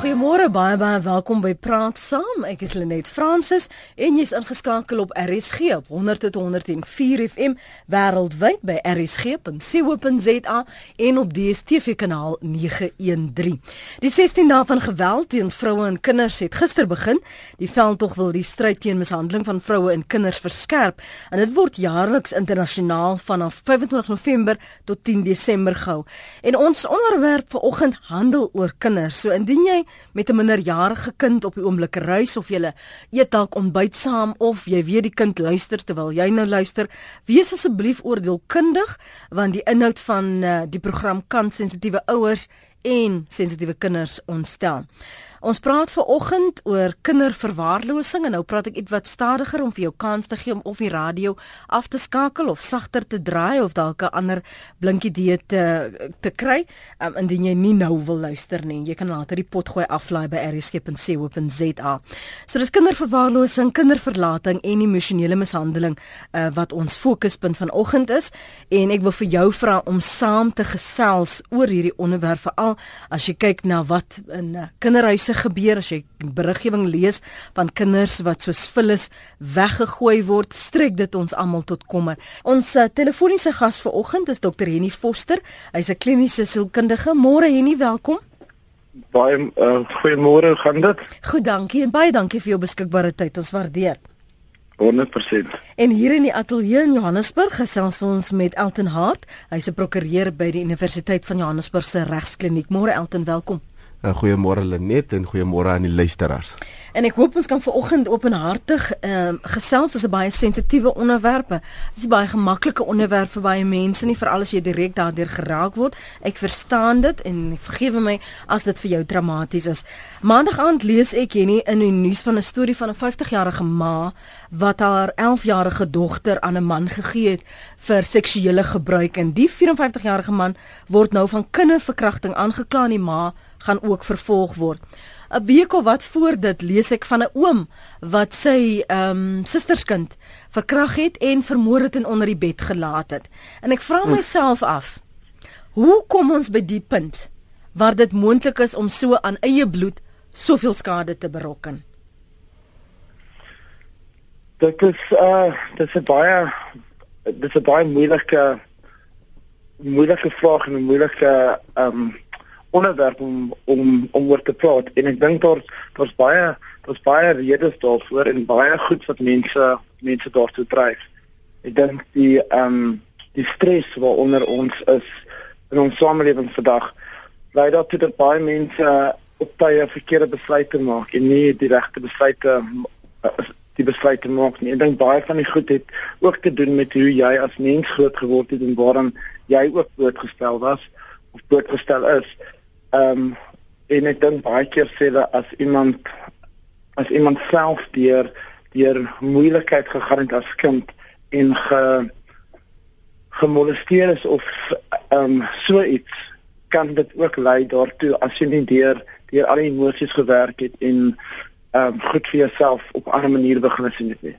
Goeiemôre baie baie welkom by Praat Saam. Ek is Lenet Fransis en jy's ingeskakel op RSG op 100.104 FM wêreldwyd by rsg.co.za en op DStv kanaal 913. Die 16 dae van geweld teen vroue en kinders het gister begin. Die veldtog wil die stryd teen mishandeling van vroue en kinders verskerp en dit word jaarliks internasionaal vanaf 25 November tot 10 Desember gehou. En ons onderwerp vanoggend handel oor kinders. So indien jy met 'n minderjarige kind op die oomblik reis of jy eet dalk ontbyt saam of jy weet die kind luister terwyl jy nou luister, wees asseblief oordeelkundig want die inhoud van uh, die program kan sensitiewe ouers en sensitiewe kinders ontstel. Ons praat ver oggend oor kinderverwaarlosing en nou praat ek ietwat stadiger om vir jou kans te gee om of die radio af te skakel of sagter te draai of dalk 'n ander blinkie idee te te kry. Um, indien jy nie nou wil luister nie, jy kan later die pot gooi aflaai by rsg.co.za. So dis kinderverwaarlosing, kinderverlating en emosionele mishandeling uh, wat ons fokuspunt vanoggend is en ek wil vir jou vra om saam te gesels oor hierdie onderwerp veral as jy kyk na wat in uh, kinderhuise se gebeur as jy beriggewing lees van kinders wat soos vullis weggegooi word, strek dit ons almal tot kommer. Ons uh, telefoniese gas vanoggend is Dr. Henny Foster. Hy's 'n kliniese sielkundige. Môre Henny, welkom. Baie uh, goeiemôre, gaan dit? Goed, dankie en baie dankie vir jou beskikbare tyd. Ons waardeer. 100%. En hier in die ateljee in Johannesburg gesels ons met Elton Hart. Hy's 'n prokureur by die Universiteit van Johannesburg se regskliniek. Môre Elton, welkom. Uh, goeiemôre Lenet en goeiemôre aan die luisteraars. En ek hoop ons kan vanoggend openhartig ehm uh, gesels as 'n baie sensitiewe onderwerp. Dit is 'n baie gemaklike onderwerp vir baie mense, nie veral as jy direk daardeur geraak word. Ek verstaan dit en vergewe my as dit vir jou dramaties is. Maandag aand lees ek hierdie in die nuus van 'n storie van 'n 50-jarige ma wat haar 11-jarige dogter aan 'n man gegee het vir seksuele gebruik en die 54-jarige man word nou van kinderverkrachting aangekla en die ma gaan ook vervolg word. 'n Week of wat voor dit lees ek van 'n oom wat sy ehm um, susterskind verkrag het en vermoor het en onder die bed gelaat het. En ek vra myself af, hoe kom ons by die punt waar dit moontlik is om so aan eie bloed soveel skade te berokken? Dit is uh dit is 'n baie dit is 'n baie moeilike moeilike vraag en 'n moeilike ehm um, onderwerp om om om oor te praat en ek dink daar's daar's baie daar's baie redes daarvoor en baie goed wat mense mense daartoe dryf. Ek dink die ehm um, die stres waaronder ons is in ons samelewing vandag lei daartoe dat baie mense op tye verkeerde besluite maak en nie die regte besluite die besluite maak nie. Ek dink baie van die goed het ook te doen met hoe jy as mens groot geword het en waaraan jy ook blootgestel was of blootgestel is. Ehm um, en ek dink baie keer sê dat as iemand as iemand self deur deur moeilikheid gegaan het as kind en ge gemolesteer is of ehm um, so iets kan dit ook lei daartoe as jy nie deur deur al die emosies gewerk het en ehm um, goed vir jouself op 'n ander manier begin sien het nie.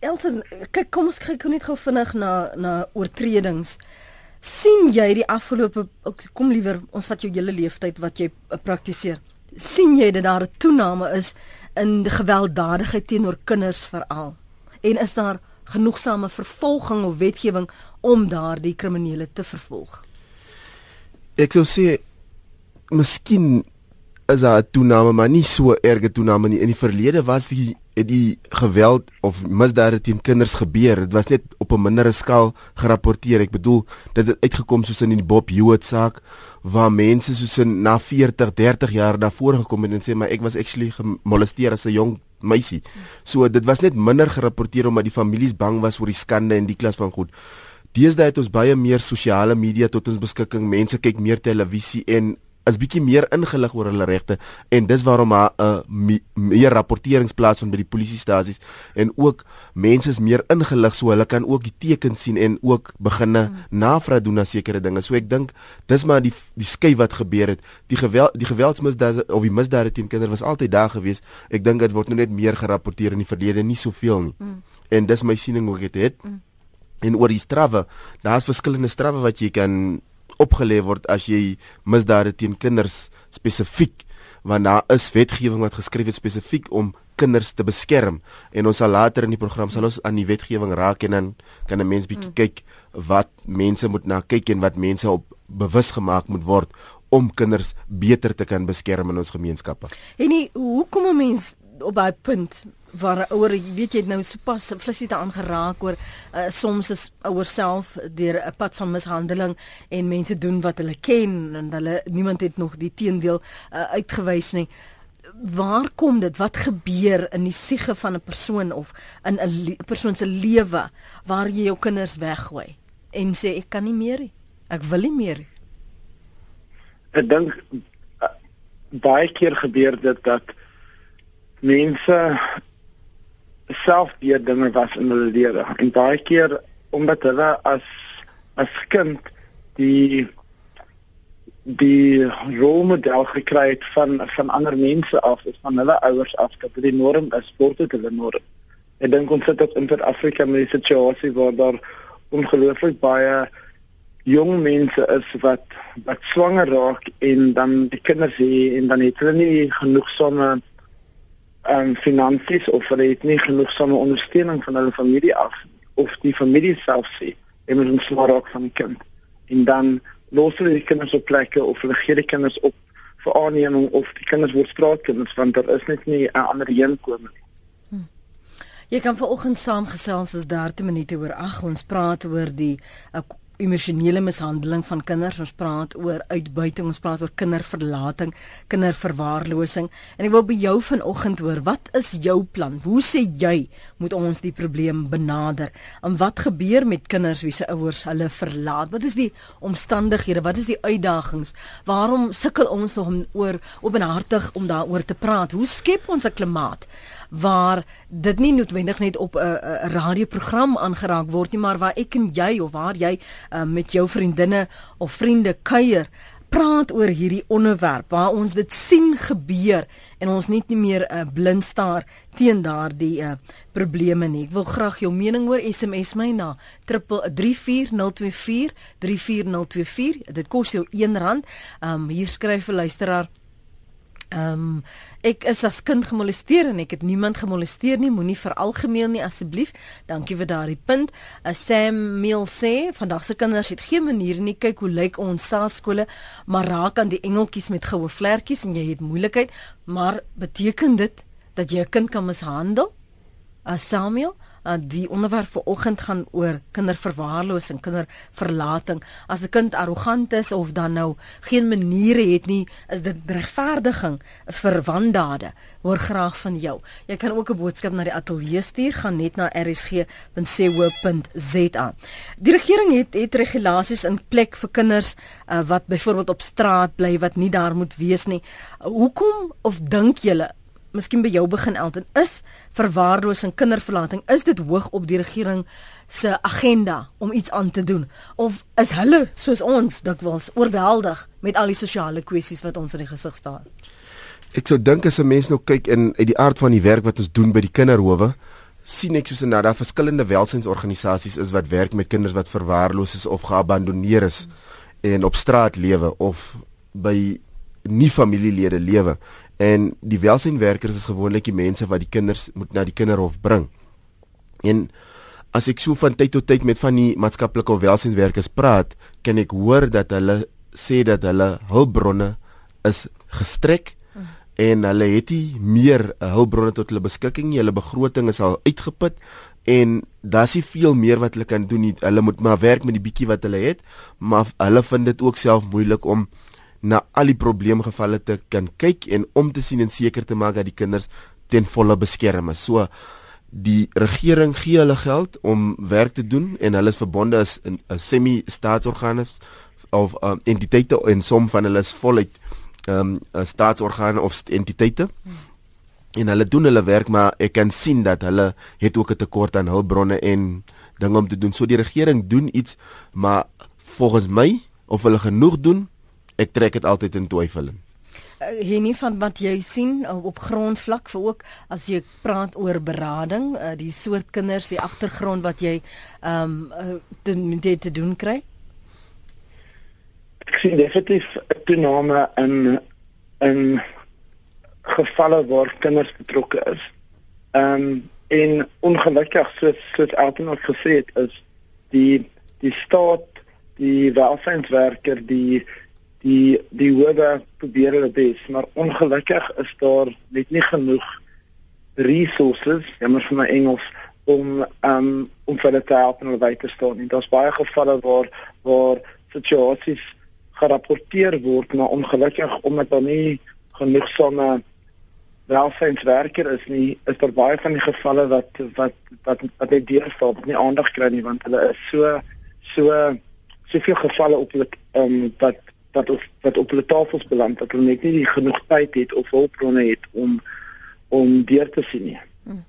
Elton, kyk kom ons kyk net gou vinnig na na oortredings sien jy die afgelope kom liewer ons vat jou hele leeftyd wat jy uh, praktiseer. Sien jy dat daar 'n toename is in die gewelddadigheid teenoor kinders veral? En is daar genoegsame vervolging of wetgewing om daardie kriminele te vervolg? Ek sou sê miskien is daar 'n toename maar nie so erge toename nie. In die verlede was die het die geweld of misdade teen kinders gebeur. Dit was net op 'n mindere skaal gerapporteer. Ek bedoel, dit het uitgekom soos in die Bob Hewitt saak waar mense soos in na 40, 30 jaar daarvoor gekom het en sê maar ek was actually gemolesteer as 'n jong meisie. So dit was net minder gerapporteer omdat die families bang was oor die skande en die klas van goed. Deesdae het ons baie meer sosiale media tot ons beskikking. Mense kyk meer televisie en is bietjie meer ingelig oor hulle regte en dis waarom haar 'n uh, meer rapporteringsplaas van by die polisiestasies en ook mense is meer ingelig so hulle kan ook die tekens sien en ook beginne hmm. navraag doen na sekere dinge. So ek dink dis maar die die skei wat gebeur het. Die geweld die geweldsmisdade of die misdade teen kinders was altyd daar gewees. Ek dink dit word nou net meer gerapporteer in die verlede, nie soveel nie. Hmm. En dis my siening ook dit het. Hmm. En oor die strawwe, daar's verskillende strawwe wat jy kan opgelê word as jy misdade teen kinders spesifiek want daar is wetgewing wat geskryf is spesifiek om kinders te beskerm en ons sal later in die program sal ons aan die wetgewing raak en dan kan 'n mens bietjie mm. kyk wat mense moet na kyk en wat mense op bewus gemaak moet word om kinders beter te kan beskerm in ons gemeenskappe. En nie hoekom 'n mens op daai punt waar ouer weet jy nou sopas flissie te aangeraak oor uh, soms is ouers self deur 'n pad van mishandeling en mense doen wat hulle ken en hulle niemand het nog die teendeel uh, uitgewys nie. Waar kom dit? Wat gebeur in die siege van 'n persoon of in 'n persoon se lewe waar jy jou kinders weggooi en sê ek kan nie meer nie. Ek wil nie meer nie. Ek dink uh, baie keer gebeur dit dat mense self weer dinge was in hulle lewe en baie keer omdat hulle as as kind die die rolmodel gekry het van van ander mense af is van hulle ouers af dat dit norm is word dit hulle norm. Ek dink ons sit op in Suid-Afrika met 'n situasie waar daar ongelooflik baie jong mense is wat wat swanger raak en dan die kinders hê en dan het hulle nie genoegsame um, finansies of hulle het nie genoegsame ondersteuning van hulle familie af of die familie self sê en moet maar raak van die kind en dan los hulle die kinders op plekke of hulle gee die kinders op vir aanneming of die kinders word straatkinders want daar is net nie 'n ander heenkome nie hm. Jy kan vanoggend saamgesels as 30 minute oor ag ons praat oor die uh, emosionele mishandeling van kinders. Ons praat oor uitbuiting, ons praat oor kinderverlating, kinderverwaarlosing. En ek wil by jou vanoggend hoor, wat is jou plan? Hoe sê jy moet ons die probleem benader? En wat gebeur met kinders wie se ouers hulle verlaat? Wat is die omstandighede? Wat is die uitdagings? Waarom sukkel ons nog om oor openhartig om daaroor te praat? Hoe skep ons 'n klimaat waar dit nie noodwendig net op 'n radioprogram aangeraak word nie, maar waar ek en jy of waar jy uh, met jou vriendinne of vriende kuier, praat oor hierdie onderwerp waar ons dit sien gebeur en ons net nie meer 'n uh, blind staar teen daardie uh, probleme nie. Ek wil graag jou mening hoor SMS my na 34024 34024. Dit kos jou R1. Um hier skryf 'n luisteraar Ehm um, ek is as kind gemolesteer en ek het niemand gemolesteer nie. Moenie veralgemeen nie asseblief. Dankie vir daardie punt. Uh, Sam Mill sê vandag se kinders het geen manier nie. Kyk hoe lyk ons saadskole, maar raak aan die engeltjies met goue vlekkies en jy het moeilikheid. Maar beteken dit dat jy 'n kind kan mishandel? Uh, Samuel uh, die onderwerp vir oggend gaan oor kinderverwaarlosing, kinderverlating. As 'n kind arrogant is of dan nou geen maniere het nie, is dit regverdiging vir wandade. Hoor graag van jou. Jy kan ook 'n boodskap na die ateljee stuur, gaan net na rsg.co.za. Die regering het het regulasies in plek vir kinders uh, wat byvoorbeeld op straat bly wat nie daar moet wees nie. Uh, hoekom of dink julle miskien by jou begin Elton is verwaarlosing kinderverlating is dit hoog op die regering se agenda om iets aan te doen? Of is hulle soos ons dikwels oorweldig met al die sosiale kwessies wat ons in die gesig staar Ek sou dink as 'n mens nou kyk in uit die aard van die werk wat ons doen by die kinderhowe sien ek soos inderdaad verskillende welsynsorganisasies is wat werk met kinders wat verwaarloos is of geabandoneer is en op straat lewe of by nie familielede lewe en die welsynwerkers is gewoonlik die mense wat die kinders moet na die kinderhof bring. En as ek so van tyd tot tyd met van die maatskaplike welsynwerkers praat, kan ek hoor dat hulle sê dat hulle hulpbronne is gestrek en hulle het nie meer hulpbronne tot hulle beskikking nie. Hulle begroting is al uitgeput en daar's nie veel meer wat hulle kan doen nie. Hulle moet maar werk met die bietjie wat hulle het, maar hulle vind dit ook self moeilik om na al die probleemgevalle te kan kyk en om te sien en seker te maak dat die kinders ten volle beskerm is. So die regering gee hulle geld om werk te doen en hulle is verbonde as 'n semi-staatsorgane of um, entiteite en som van hulle is voluit ehm um, staatsorgane of entiteite. En hulle doen hulle werk maar ek kan sien dat hulle het ook 'n tekort aan hulpbronne en dinge om te doen. So die regering doen iets maar volgens my of hulle genoeg doen ek trek dit altyd in twyfel. Hier uh, nie van wat jy sien uh, op grondvlak vir ook as jy praat oor berading, uh, die soort kinders, die agtergrond wat jy ehm um, uh, dit te doen kry. Ek sien definitief 'n toename in in gevalle waar kinders betrokke is. Ehm um, en ongelukkig soos soos Elton ook gesê het is die die staat die welsynswerker die die die hoewe probeer hulle bes maar ongelukkig is daar net nie genoeg resources jammer vir my Engels om um, om vir hulle te help en hulle by te staan en daar's baie gevalle waar waar situasies gerapporteer word maar ongelukkig omdat daar nie genoeg sonne welsynswerker is nie is daar baie van die gevalle wat wat wat wat net deurstaan wat nie aandag kry nie want hulle is so so soveel gevalle op hulle um, wat wat of wat op hulle tafels beland dat hulle net nie genoeg tyd het of hulpbronne het om om deur te sien nie. Hmm.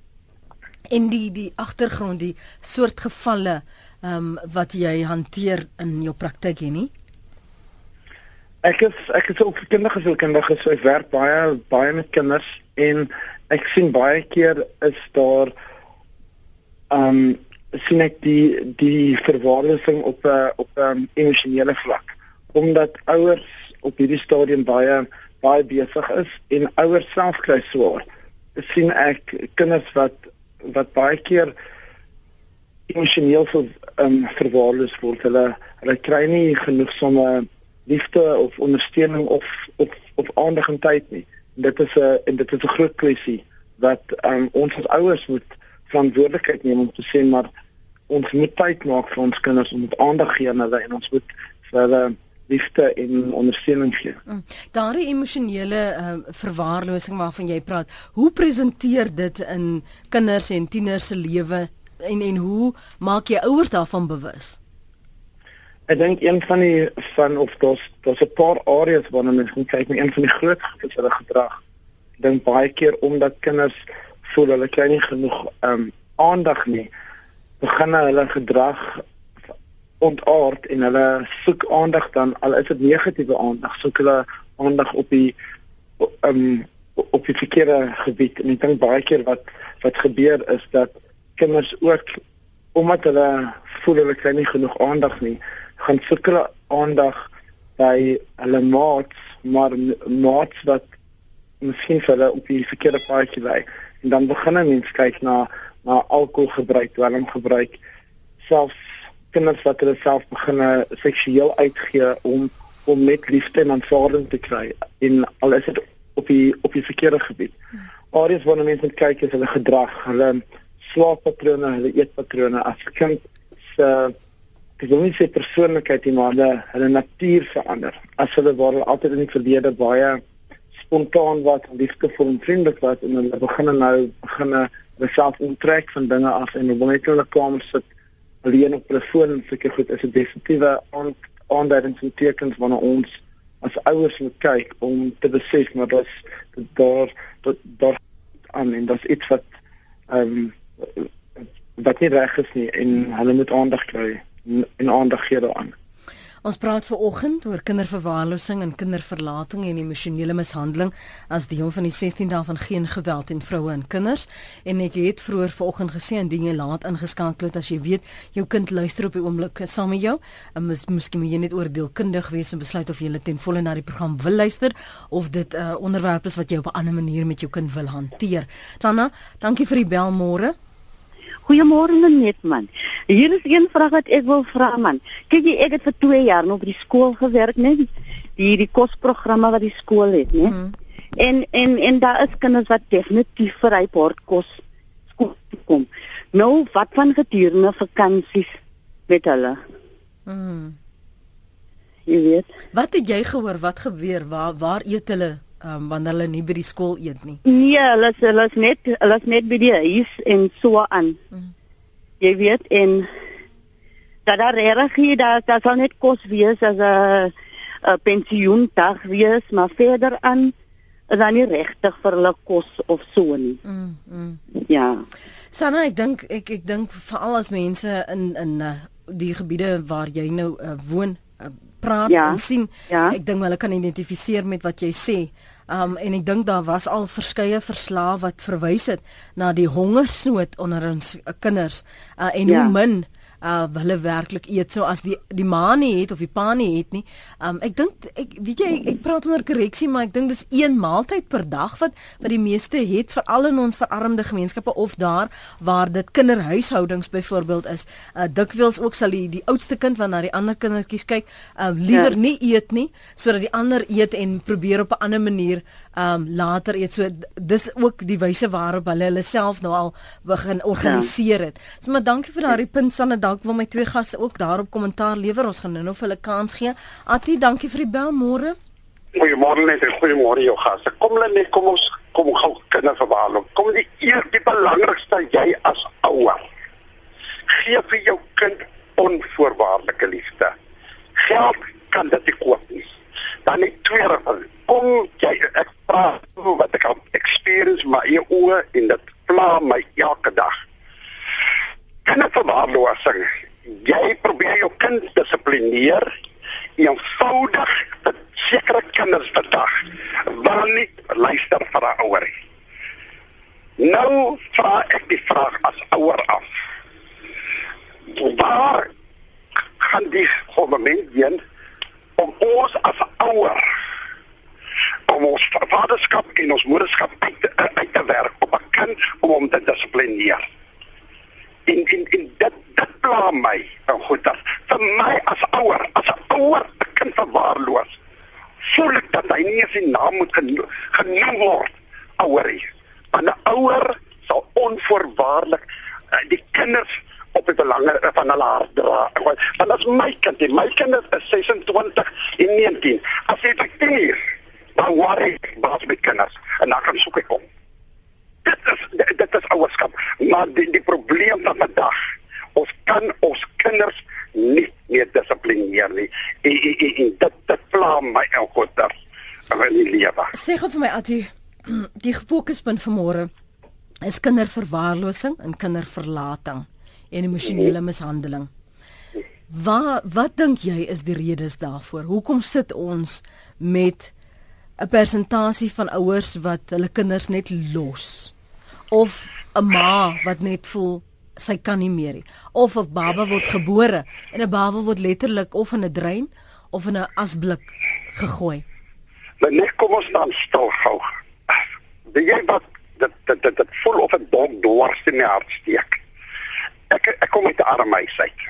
En die die agtergrond die soort gevalle ehm um, wat jy hanteer in jou praktyk hier nie? Ek is ek is ook kinderlike sielkundige so ek werk baie baie met kinders en ek sien baie keer is daar ehm um, sien ek die die verwaarlosing op 'n op 'n emosionele vlak omdat ouers op hierdie stadium baie baie besig is en ouers self kry swaar. sien ek kinders wat wat baie keer emosioneel so ehm um, verwaarloos word. Hulle hulle kry nie genoeg somme liefde of ondersteuning of of of aandag en tyd nie. En dit is 'n en dit is 'n groot kwessie wat um, ons as ouers moet verantwoordelikheid neem om te sê maar ons moet tyd maak vir ons kinders om aandag gee aan hulle en ons moet vir hulle liefde en ondersteuning gee. Mm. Daardie emosionele uh, verwaarlosing waarvan jy praat, hoe presenteer dit in kinders en tieners se lewe en en hoe maak jy ouers daarvan bewus? Ek dink een van die van of daar's daar's 'n paar areas waarna mens moet kyk, een van die groot is hulle gedrag. Ek dink baie keer omdat kinders voel hulle kry nie genoeg ehm um, aandag nie, begin hulle gedrag ontaard en hulle soek aandag dan al is dit negatiewe aandag, soek hulle aandag op die um, op die verkeerde gebied. En ek dink baie keer wat wat gebeur is dat kinders ook omdat hulle voel hulle kry nie genoeg aandag nie, gaan soek hulle aandag by hulle maats, maar maats wat miskien vir hulle op die verkeerde paadjie lei. En dan begin mense kyk na na alkoholgebruik, dwelmgebruik, selfs kinders wat hulle self begin seksueel uitgee om om net liefde en aanvaarding te kry en al is dit op die op die verkeerde gebied. Areas waar mense kyk is hulle gedrag, hulle slaappatrone, hulle eetpatrone as kind se ek wil nie sê persoonlikheid nie maar hulle hulle natuur verander. As hulle waar hulle altyd in die verlede baie spontaan was, liefdevol en vriendelik was en hulle begin nou begin hulle self onttrek van dinge af en hulle net in 'n kamer sit alleen op hulle foon en seker goed is 'n definitiewe aanduidings en tekens wanneer ons as ouers moet kyk om te besef maar dat daar dat daar aan en dat iets wat ehm um, wat nie reg is nie en hulle moet aandag kry en aandag gee daaraan. Ons praat ver oggend oor kinderverwaarlosing en kinderverlating en emosionele mishandeling as deel van die 16 dae van geen geweld teen vroue en kinders. En ek het vroeër vanoggend gesê indien jy laat ingeskakel het as jy weet jou kind luister op die oomblik saam met jou, en mis, miskien moet jy net oordeelkundig wees en besluit of jy ten volle na die program wil luister of dit 'n uh, onderwerp is wat jy op 'n ander manier met jou kind wil hanteer. Tanna, dankie vir die bel môre. Goeiemôre net man. Hier is een vraag wat ek wil vra man. Kyk jy ek het vir 2 jaar nou by die skool gewerk, né? Die die kosprogramme wat die skool het, né? Mm. En en en daar is kinders wat definitief vir hy bordkos skool kom. Nou wat van gedurende vakansies met hulle? Mm. Jy weet. Wat het jy gehoor wat gebeur waar waar eet hulle um, wanneer hulle nie by die skool eet nie. Nee, hulle is hulle is net hulle is net by die huis en so aan. Hmm. Jy weet en dat daar reg hier daar daar sal net kos wees as 'n 'n pensioendag wees, maar verder aan is daar nie regtig vir hulle kos of so nie. Mm, mm. Ja. Sanna, ek dink ek ek dink veral as mense in in uh, die gebiede waar jy nou uh, woon uh, praat ja, en sien. Ja. Ek dink hulle kan identifiseer met wat jy sê. Um en ek dink daar was al verskeie verslae wat verwys het na die hongersnood onder ons uh, kinders uh, en ja. hoe min uh hulle werklik eet so as die die ma nie het of die pa nie het nie. Um ek dink ek weet jy ek, ek praat onder korreksie maar ek dink dis een maaltyd per dag wat wat die meeste het veral in ons verarmde gemeenskappe of daar waar dit kinderhuishoudings byvoorbeeld is. Uh dikwels ook sal die die oudste kind wat na die ander kindertjies kyk, um liewer ja. nie eet nie sodat die ander eet en probeer op 'n ander manier um later eet so dis ook die wyse waarop hulle hulle self nou al begin organiseer het. So maar dankie vir daardie punt Sanne, dank wil my twee gaste ook daarop kommentaar lewer. Ons gaan nou-nou vir hulle kans gee. Ati, dankie vir die bel môre. Goeiemôre net en goeiemôre jou gaste. Kom hulle net kom ons kom gou kinders verwaarloos. Kom die eers die belangrikste jy as ouer. Gee vir jou kind onvoorwaardelike liefde. Geld kan dit nie koop nie. Dan net tweede kom jy ek praat wat ek experience my eie oë en dit pla my elke dag. Kan ek verwaarloos sê jy probeer jou kind dissiplineer eenvoudig vir sekere kinders vandag wil nie luister vir 'n ouer nie. Nou vra ek die vraag as ouer af. Waar gaan die moment heen om ons as ouer om ons vaderskap en ons moederskap uit te, uit te werk op 'n kind om hom te dissiplineer. In in in dit dit pla my en goed dat vir my as ouer, as 'n ouer 'n kind verwaarloos, voel ek dat hy nie eens 'n naam moet genoem, genoem word ouerie. 'n Ouer sal onvoorwaardelik uh, die kinders op die belange van hulle hart dra. Want is my kind, die my kinders is 26 en 19. As dit 10 jaar dan worry baas met kinders en dan kan ek kom. Dit is dit is ouerskap, maar die die probleem van vandag, ons kan ons kinders nie meer dissiplineer nie. En, en, en, en dit dit pla my God daar. Maar nie lewe. Sê gou vir my Ati, die fokuspunt vir môre is kinderverwaarlosing en kinderverlating en emosionele mishandeling. Wat wat dink jy is die redes daarvoor? Hoekom sit ons met 'n persentasie van ouers wat hulle kinders net los of 'n ma wat net voel sy kan nie meer nie of 'n baba word gebore en 'n baba word letterlik of in 'n drein of in 'n asblik gegooi. Maar net kom ons dan stil gou. Die jy wat dit dit dit, dit vol of 'n dog dwars in my hart steek. Ek ek kom uit 'n arme huis uit.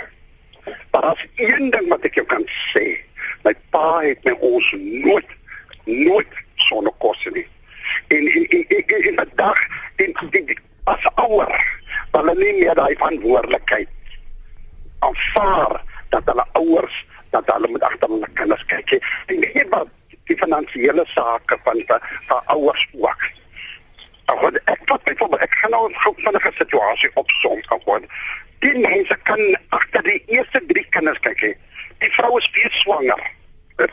Maar as een ding wat ek jou kan sê, my pa het my ons nooit nooit sonder kos nie. En en en en, en vandag en die as ouer, hulle nie meer daai verantwoordelikheid aanvaar dat hulle ouers dat hulle moet agter hulle kinders kyk. En nie maar die finansiële sake van van ouers ook. Maar ek tot ek tot ek gaan nou 'n 'n situasie opsom word. Die mense kan agter die eerste drie kinders kyk. Die vrou is weer swanger. Dit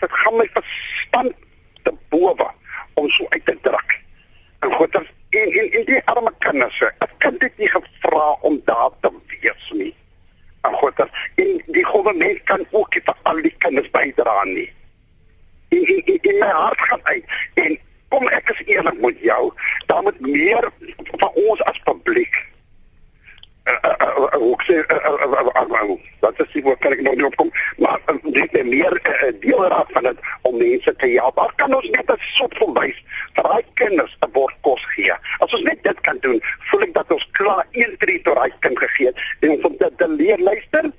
dit gaan my verstand te bowe om so uit te druk. En God het in in in die arme kinders, ek kan dit nie gevra om daar te wees nie. En God het in die government kan ook vir al die kinders bydra nie. In in in, in my hart gaan uit en kom ek is eerlik met jou, daar moet meer van ons as publiek ook sê wat is die woord kan ek nog nie opkom maar dit is meer deel raak van dit om mense te help maar kan ons net 'n soort van wys vir daai kinders 'n bord kos gee as ons net dit kan doen voel ek dat ons klaar een drie tot daai kind gegee het en om dit te leer luister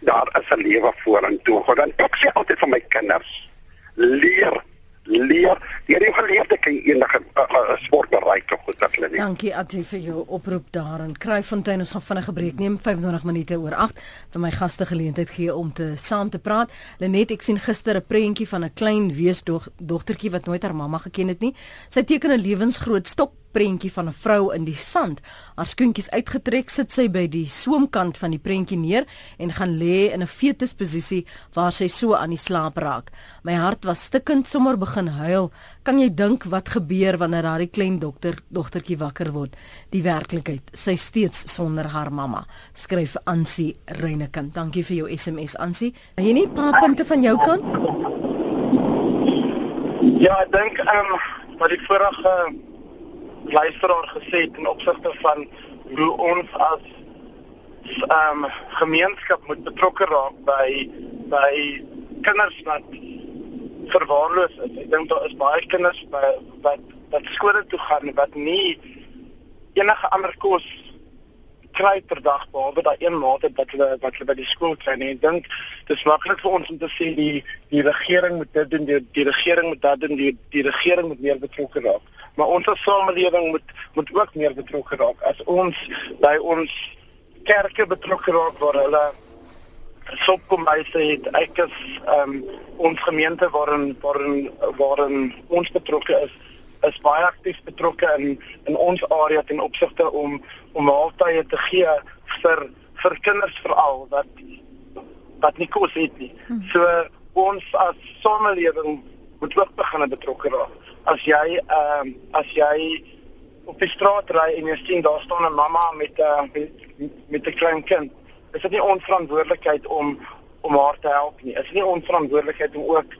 daar is 'n lewe vorentoe want ek sê altyd vir my kinders leer leer jy het geleer dat jy enige uh, uh, sport bereik of goed dat hulle nie Dankie Atie vir jou oproep daar in Kruifontein. Ons gaan vinnige breek neem 25 minute oor 8 vir my gaste geleentheid gee om te saam te praat. Lenet ek sien gister 'n prentjie van 'n klein weesdogtertjie wat nooit haar mamma geken het nie. Sy teken 'n lewensgroot stok prentjie van 'n vrou in die sand. Haar skoentjies uitgetrek, sit sy by die soomkant van die prentjie neer en gaan lê in 'n fetusposisie waar sy so aan die slaap raak. My hart was stikkend, sommer begin huil. Kan jy dink wat gebeur wanneer daardie klein dokter dogtertjie wakker word? Die werklikheid, sy steeds sonder haar mamma. Skryf Ansie Reinekamp. Dankie vir jou SMS Ansie. Jy nie paar punte van jou kant? Ja, ek dink ehm um, wat die vorige luisteraar gesê ten opsigte van hoe ons as ehm um, gemeenskap moet betrokke raak by by kinders wat verwaarloos is. Ek dink daar is baie kinders by wat wat skole toe gaan wat nie enige ander kos kry per dag behalwe daai een mate wat hulle wat hulle by die skool kry. En ek dink dit is maklik vir ons om te sê die die regering moet dit doen, die, die regering moet dat doen, die die regering moet meer betrokke raak. Maar ons as samelewing moet moet ook meer betrokke raak. As ons by ons kerke betrokke raak waar hulle sopkomhuise het, ek is ehm um, ons gemeente waarin waarin waarin ons betrokke is is baie aktief betrokke in in ons area ten opsigte om om maaltye te gee vir vir kinders veral wat wat nie kos het nie. Hmm. So ons as samelewing moet ook begin betrokke raak. As jy ehm um, as jy op die straat ry en jy sien daar staan 'n mamma met 'n uh, met, met 'n klein kind, is dit nie ons verantwoordelikheid om om haar te help nie. Is nie ons verantwoordelikheid om ook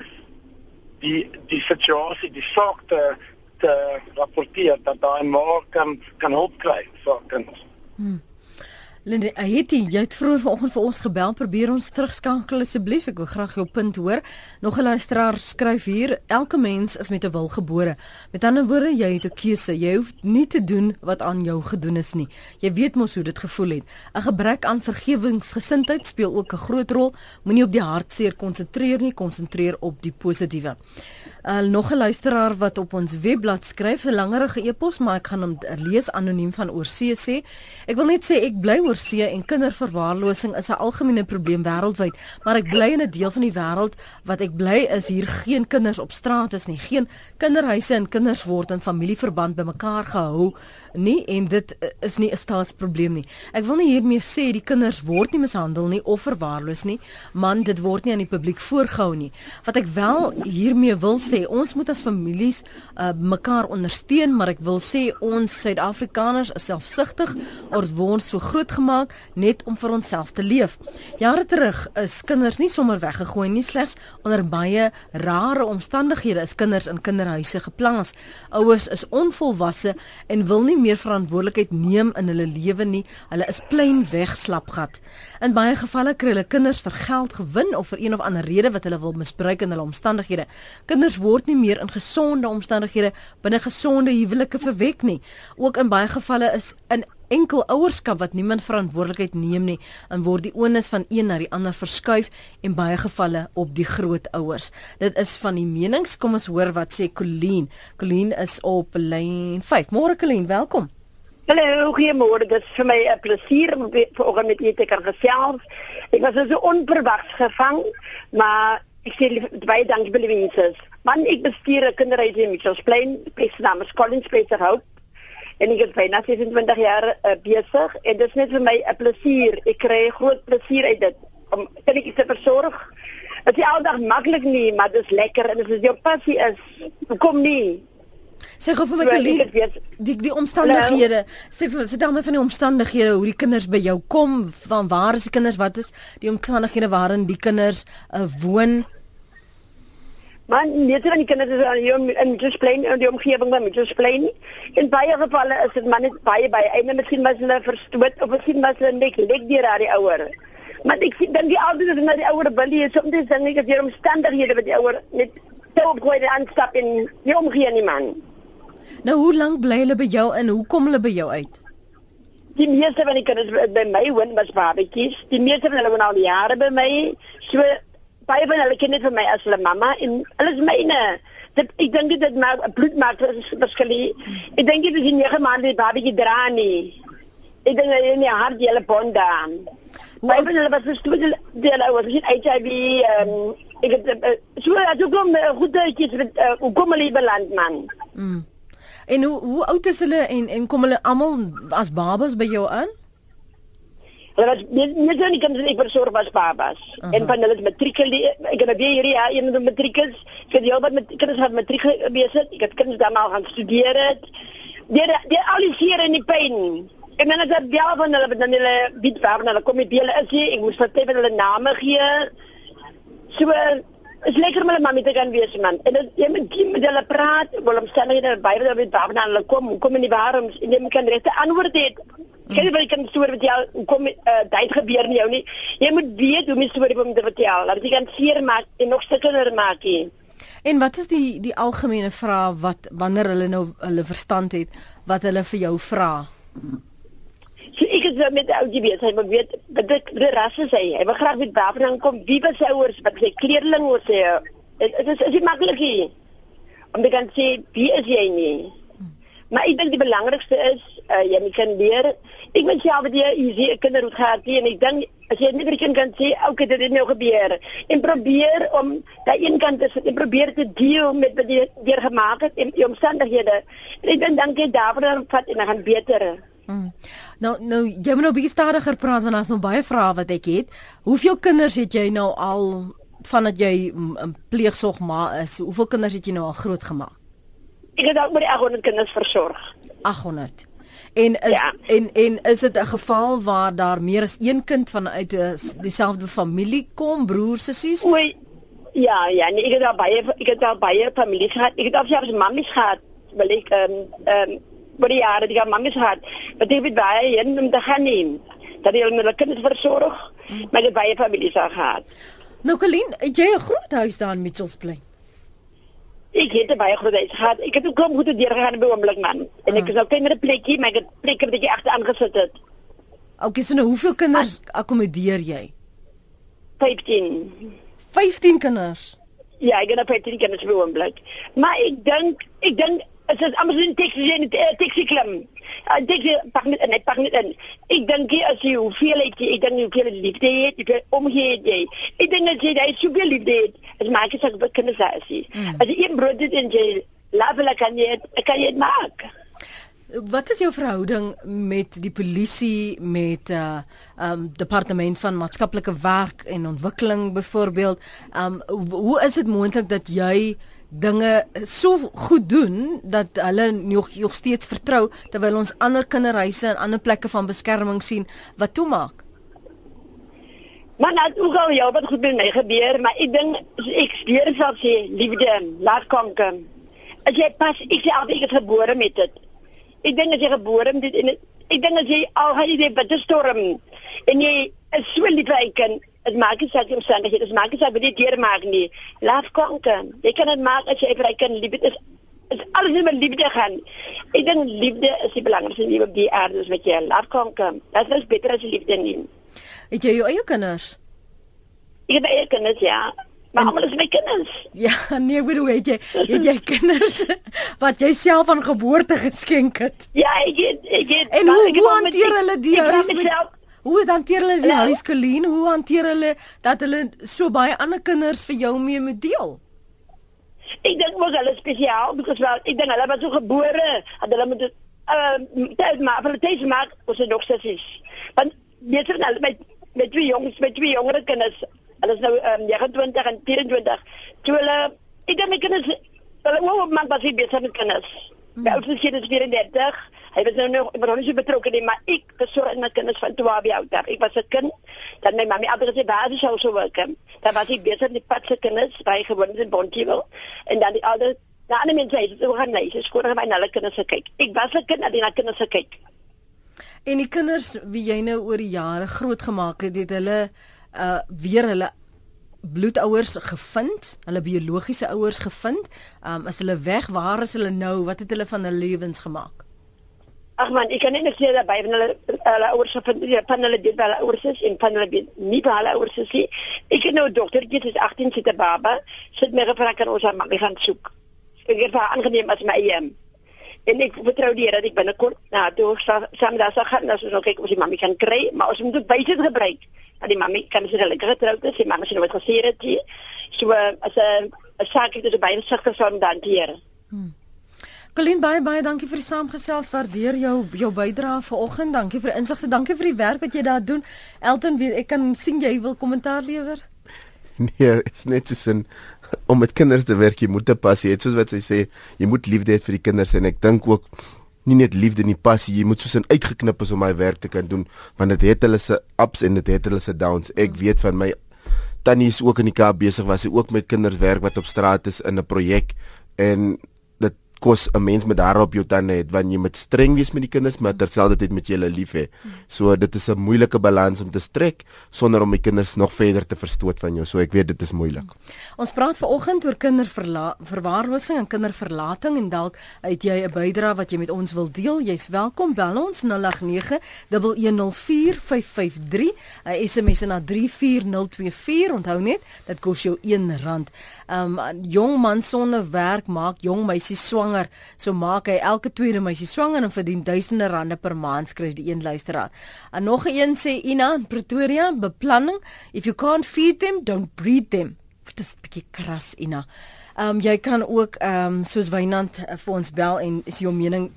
die die situasie, die saak te te rapporteer dat daai ma kan kan hulp kry vir kinders. Hmm. Linde, het jy jy het vroeër vanoggend vir ons gebel, probeer ons terugskakel asseblief. Ek wil graag jou punt hoor. Nog 'n luisteraar skryf hier: Elke mens is met 'n wil gebore. Met ander woorde, jy het 'n keuse. Jy hoef nie te doen wat aan jou gedoen is nie. Jy weet mos hoe dit gevoel het. 'n Gebrek aan vergewingsgesindheid speel ook 'n groot rol. Moenie op die hartseer konsentreer nie, konsentreer op die positiewe. Uh, nog 'n luisteraar wat op ons webblad skryf 'n langerige e-pos, maar ek gaan hom lees anoniem van oorsee sê. Ek wil net sê ek bly oorsee en kinderverwaarlosing is 'n algemene probleem wêreldwyd, maar ek bly in 'n deel van die wêreld wat ek bly is hier geen kinders op straat is nie. Geen kinderhuise en kinders word in familieverband bymekaar gehou nie en dit eh, is nie 'n staatsprobleem nie. Ek wil nie hiermee sê die kinders word nie mishandel nie of verwaarloos nie, man dit word nie aan die publiek voorgehou nie. Wat ek wel hiermee wil sê, ons moet as families uh, mekaar ondersteun, maar ek wil sê ons Suid-Afrikaners is selfsugtig, ons word so groot gemaak net om vir onsself te leef. Jare terug is kinders nie sommer weggegooi nie, slegs onder baie rare omstandighede is kinders in kinderhuise geplaas. Ouers is onvolwasse en wil nie meer verantwoordelikheid neem in hulle lewe nie. Hulle is plain weg slapgat. In baie gevalle kry hulle kinders vir geld gewin of vir een of ander rede wat hulle wil misbruik in hulle omstandighede. Kinders word nie meer in gesonde omstandighede binne gesonde huwelike verwek nie. Ook in baie gevalle is in enkel ouerskap wat niemand verantwoordelikheid neem nie en word die onus van een na die ander verskuif en baie gevalle op die grootouers. Dit is van die menings. Kom ons hoor wat sê Colleen. Colleen is op lyn 5. Môre Colleen, welkom. Hallo, goeiemôre. Dit is vir my 'n plesier om vanoggend met julle te kan gesels. Ek was so onverwags gevang, maar ek sê baie dankie vir die wense. Man, ek bestuur 'n kinderhuis in Mitchells Plain, naam is Collins Peter Hope en ek is byna 26 jaar uh, besig en dit is net vir my 'n plesier. Ek kry groot plesier uit dit om kinders te versorg. Dit is aldag maklik nie, maar dit is lekker en as dit jou passie is, kom nie. Sê gou vir my Colleen, die die omstandighede. Sê vir vertel my van die omstandighede hoe die kinders by jou kom, van waar is die kinders, wat is die omstandighede waarin die kinders uh, woon? Maar net van die kinders is in just plain in die omgewing van just plain. In baie gevalle is dit maar net baie baie einde miskien was hulle verstoot of miskien was hulle net lek deur aan die ouer. Maar ek sien dan die ouders is na die ouer billie is soms dan ek het hier omstandighede wat die ouer net te opgooi en aanstap in die omgewing nie man. Nou hoe lank bly hulle by jou en hoe kom hulle by jou uit? Die meeste van die kinders by my woon was babatjies. Die meeste van hulle woon al jare by my. So baie van hulle ken dit vir my as hulle mamma en hulle is myne. Dit ek dink dit maak bloed maak verskil. Ek dink dit is nie nege maande die babatjie dra nie. Ek dink hulle nie hard die hele bond aan. Baie van hulle was gestoot die hulle was nie HIV ehm ek het uh, so dat ek kom uh, goed uitjies met uh, kom hulle beland man. Mm. En hoe hoe oud is hulle en en kom hulle almal as babas by jou aan? Hulle was net net so nie kan ek versorg was babas. Uh -huh. En van hulle matriek ek het baie hierdie ja, een van die matriek is. Ek het heelwat met kinders wat matriek besig. Ek het kinders dan al gaan studeer het. Die die al die seer en die pyn. En dan het ek bel van hulle dan hulle bied waar hulle kom met hulle is hier. Ek moes vir hulle hulle name gee. So is lekker met 'n mamma te kan wees man. En dit jy moet met hulle praat, wil omstandighede by hulle weet waar hulle kom, kom in die waarom en jy kan regte antwoord hê Ek kan nie vir 'n kind storie vertel hoe kom uh, dit gebeur nie jou nie. Jy moet weet hoe om 'n storie om te vertel. Laat jy kan seer maak en nog sterker maak. Nie. En wat is die die algemene vraag wat wanneer hulle nou hulle verstand het wat hulle vir jou vra? So ek het met die ou geweet, hy wil weet wat dit die rasse sê. Hy wil graag weet waar vandaan kom, wie was sy ouers, wat sy kleerling was sy. Dit is is dit maklik hier. Om te kan sê wie is jy nie. Maar ek dink die belangrikste is uh, jy kan leer. Ek moet self dit jy sien 'n kinder hoe gaan dit en ek dink as jy net vir kind kan sê, "Oké, okay, dit het nou gebeur." En probeer om daai een kant te sit en probeer te deel met wat jy deur gemaak het en die omstandighede. En ek dink dan kyk daaroor dan vat en dan gaan beter. Hmm. Nou nou jy moet nou bietjie stadiger praat want daar's nog baie vrae wat ek het. Hoeveel kinders het jy nou al vandat jy 'n pleegsorg ma is? Hoeveel kinders het jy nou al groot gemaak? Ek het ook met 800 kinders versorg. 800. En is ja. en en is dit 'n geval waar daar meer as een kind vanuit dieselfde familie kom, broers, sussies? Oei. Ja, ja, nee, ek het daar baie ek het daar baie familie gehad. Ek het ook selfs mammies gehad. Wil ek ehm um, ehm um, vir die jare die mammies gehad. Wat ek weet baie heen om te gaan neem. Dat hulle met hulle kinders versorg, mm. maar die baie families daar gehad. Nou Colleen, jy 'n groot huis daar in Mitchells Plain? Ik heb bij groot gehad. Ik heb ook kom goed deur gegaan by oomblik man. En ek is ook net 'n plekkie, maar ek het plekke wat ek agter aangesit het. Okay, so nou hoeveel kinders akkommodeer jy? 15. 15 kinders. Ja, ek het 15 kinders by oomblik. Maar ek dink, ek dink dit is amper 'n taxi in 'n taxi klim. Ek dink pak net en ek pak net in. Ek dink jy as jy hoeveel het jy, ek dink jy hoeveel liefde het, jy omgee jy. Ek dink as jy daai soveel liefde het, is maak dit ek begin sê. As jy een brood het en jy lawe kan jy kan jy dit maak. Wat is jou verhouding met die polisie met uh um departement van maatskaplike werk en ontwikkeling byvoorbeeld? Um hoe is dit moontlik dat jy dinge so goed doen dat hulle nog nog steeds vertrou terwyl ons ander kinderhuise en ander plekke van beskerming sien wat toemaak. Maar nou ook al jou wat goed met my gebeur, maar ek dink ek steur self sê liefde, laat kom kom. As jy pas ek sê altyd ek is gebore met dit. Ek dink as jy gebore met dit en ek dink as jy al gaan jy dit bitter storm en jy is so lief vir 'n kind Dit maak nie saak om sê dit maak nie saak wat jy deur maak nie. Laat kom kan. Jy kan dit maak as jy vir 'n kind lief is. Is alles net met liefde gaan. Ek dink liefde is die belangrikste ding op die aarde wat jy laat kom kan. Dit is beter as liefde nie. Het jy jou eie kinders? Ek het eie kinders ja. Maar almal is my kinders. Ja, nee, ek bedoel het jy het jy kinders wat jy self aan geboorte geskenk het? Ja, ek het ek het En hoe, hoe hanteer hulle die huis? Met, Hoe hanteer hulle die huiskolien? Hoe hanteer hulle dat hulle so baie ander kinders vir jou mee moet deel? Ek dink mos hulle spesiaal, because wel, ek dink hulle was so gebore, dat hulle moet ehm uh, tyd maar vir tyd maak, ons is nog sissies. Want weet jy nou met met twee jongs, met twee jonger kinders, hulle is nou ehm um, 29 en 24. Toe hulle ek dink my kinders hulle wou maar was hier besig met kinders. My hmm. oudste kind is 34 Hy was nou nog ek was nog nie so betrokke nie, maar ek versorg my kinders van 12 jaar oud. Ek was 'n kind, dan my mamma altyd gesê baie sou so werk. Dan was ek besig met patse kinders by gewoond in Bontewil en dan die ander die ander mense sê so gaan nee, sy skoor by hulle kinders se kyk. Ek was 'n kind na die kinders se kyk. En die kinders wie jy nou oor die jare groot gemaak het, het hulle uh weer hulle bloedouers gevind, hulle biologiese ouers gevind. Um is hulle weg? Waar is hulle nou? Wat het hulle van hulle lewens gemaak? Ag man, ek kan net sê dat by hulle hulle ouers van van hulle dit hulle ouers is en van hulle nie by hulle ouers is nie. Ek het nou 'n dogter, dit is 18 sit 'n baba, sit my gevra kan ons maar gaan soek. Ek het haar aangeneem as my eie. En ek vertrou die Here dat ek binnekort na toe saam daar sal gaan, as ons ook kyk of die mamma kan kry, maar ons moet dit baie gebruik. Dat die mamma kan sy lekker getroud is, sy mamma nou wat gesê het jy. So as 'n saak het dit baie sigter sou dan hanteer. Hmm. Colleen baie baie dankie vir die saamgesels. Waardeer jou jou bydrae vanoggend. Dankie vir insigte. Dankie vir die werk wat jy daar doen. Elton, weet, ek kan sien jy wil kommentaar lewer. Nee, is net so sin om met kinders te werk, jy moet te pas. Jy het soos wat sy sê, jy moet liefde hê vir die kinders en ek dink ook nie net liefde nie, passie. Jy moet soos in uitgeknip is om my werk te kan doen, want dit het hulle se ups en dit het hulle se downs. Ek weet van my tannie is ook in die Kaap besig was sy ook met kinders werk wat op straat is in 'n projek en kos 'n mens met daar op jou tande het want jy moet streng wees met die kinders maar terselfdertyd moet jy hulle lief hê. So dit is 'n moeilike balans om te strek sonder om die kinders nog verder te verstoot van jou. So ek weet dit is moeilik. Ons praat vanoggend oor kinderverwaarlosing en kinderverlating en dalk het jy 'n bydrae wat jy met ons wil deel. Jy's welkom bel ons 089 1104553. 'n SMS na 34024. Onthou net, dit kos jou R1 um jong man sonder werk maak jong meisies swanger. So maak hy elke tweede meisie swanger en verdien duisende rande per maand skryf die een luisteraar. En nog een sê Ina in Pretoria, beplanning, if you can't feed them, don't breed them. Dit is 'n bietjie kras Ina. Um jy kan ook um soos Wynand uh, vir ons bel en is jou mening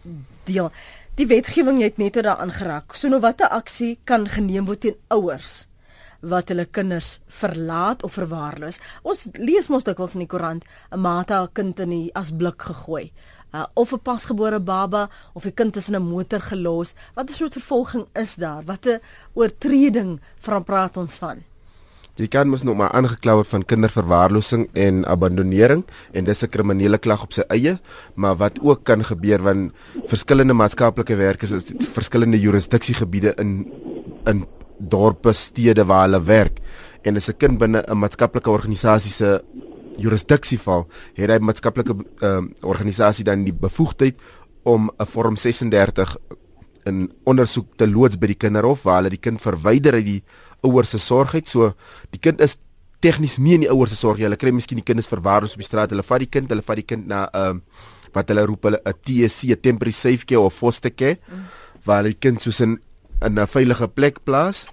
deel. Die wetgewing het net daaraan geraak. So nou watter aksie kan geneem word teen ouers? Wat hulle kinders verlaat of verwaarloos. Ons lees mos dikwels in die koerant 'n ma het haar kind in die asblik gegooi. Uh, of 'n pasgebore baba of 'n kind is in 'n motor gelos. Wat 'n soort vervolging is daar? Wat 'n oortreding van praat ons van? Jy kan mos nog maar aangekla word van kinderverwaarlosing en abandonering en dis 'n kriminele klag op sy eie, maar wat ook kan gebeur want verskillende maatskaplike werkers is verskillende jurisdiksiegebiede in in dorpe, stede waar hulle werk en as 'n kind binne 'n maatskaplike organisasie se jurisdiksie val, het hy maatskaplike uh, organisasie dan die bevoegdheid om 'n vorm 36 in ondersoek te loods by die kinderhof waar hulle die kind verwyder uit die ouers se sorgheid. So die kind is tegnies nie in die ouers se sorg nie. Hulle kry miskien die kinders verwaarloos op die straat. Hulle vat die kind, hulle vat die kind na 'n uh, ehm, wat hulle roep hulle 'n TSC, 'n temporary safe care of foster care, mm. waar die kind soos in in 'n veilige plek plaas